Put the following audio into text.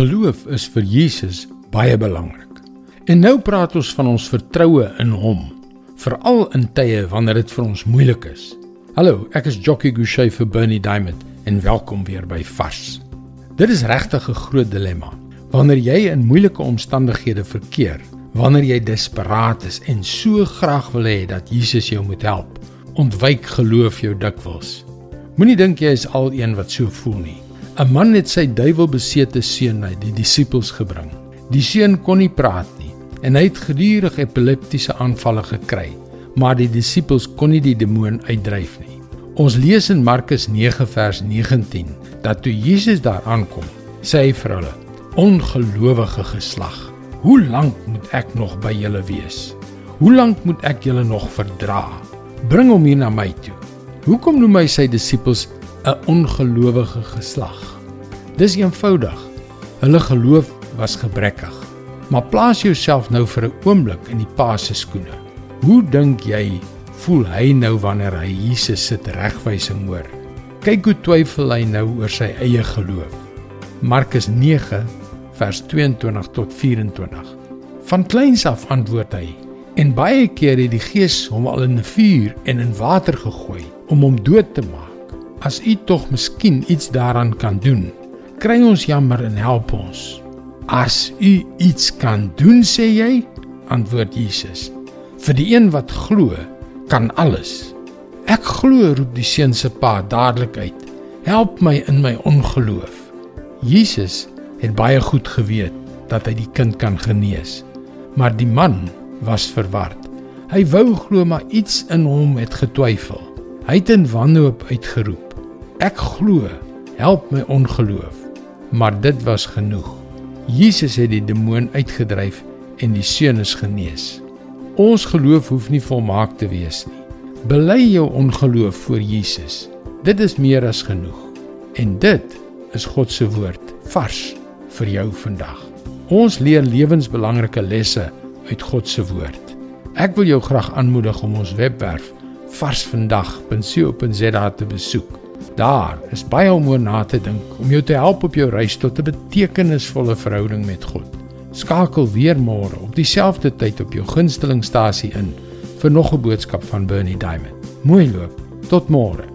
Geloof is vir Jesus baie belangrik. En nou praat ons van ons vertroue in Hom, veral in tye wanneer dit vir ons moeilik is. Hallo, ek is Jockey Gouchee vir Bernie Diamond en welkom weer by Vars. Dit is regtig 'n groot dilemma. Wanneer jy in moeilike omstandighede verkeer, wanneer jy desperaat is en so graag wil hê dat Jesus jou moet help, ontwyk geloof jou dikwels. Moenie dink jy is al een wat so voel nie. 'n Man het sy duiwelbesete seun na die disippels gebring. Die seun kon nie praat nie en hy het gedurig epileptiese aanvalle gekry, maar die disippels kon nie die demoon uitdryf nie. Ons lees in Markus 9 vers 19 dat toe Jesus daar aankom, sê hy vir hulle: "Ongelowige geslag, hoe lank moet ek nog by julle wees? Hoe lank moet ek julle nog verdra? Bring hom hier na my toe." Hoekom noem hy sy disippels 'n ongelowige geslag. Dis eenvoudig. Hulle geloof was gebrekkig. Maar plaas jouself nou vir 'n oomblik in die pa se skoene. Hoe dink jy voel hy nou wanneer hy Jesus se regwysing hoor? Kyk hoe twyfel hy nou oor sy eie geloof. Markus 9 vers 22 tot 24. Van kleins af antwoord hy en baie keer het die Gees hom al in 'n vuur en in water gegooi om hom dood te maak. As u tog miskien iets daaraan kan doen, kry ons jammer en help ons. As u iets kan doen, sê jy, antwoord Jesus. Vir die een wat glo, kan alles. Ek glo, roep die seun se pa dadelik uit. Help my in my ongeloof. Jesus het baie goed geweet dat hy die kind kan genees, maar die man was verward. Hy wou glo maar iets in hom het getwyfel. Hy het in wanhoop uitgeroep: Ek glo, help my ongeloof. Maar dit was genoeg. Jesus het die demoon uitgedryf en die seun is genees. Ons geloof hoef nie volmaak te wees nie. Bely jou ongeloof voor Jesus. Dit is meer as genoeg. En dit is God se woord vars vir jou vandag. Ons leer lewensbelangrike lesse uit God se woord. Ek wil jou graag aanmoedig om ons webwerf varsvandag.co.za te besoek. Daar is baie om oor na te dink om jou te help op jou reis tot 'n betekenisvolle verhouding met God. Skakel weer môre op dieselfde tyd op jou gunstelingstasie in vir nog 'n boodskap van Bernie Diamond. Mooi loop. Tot môre.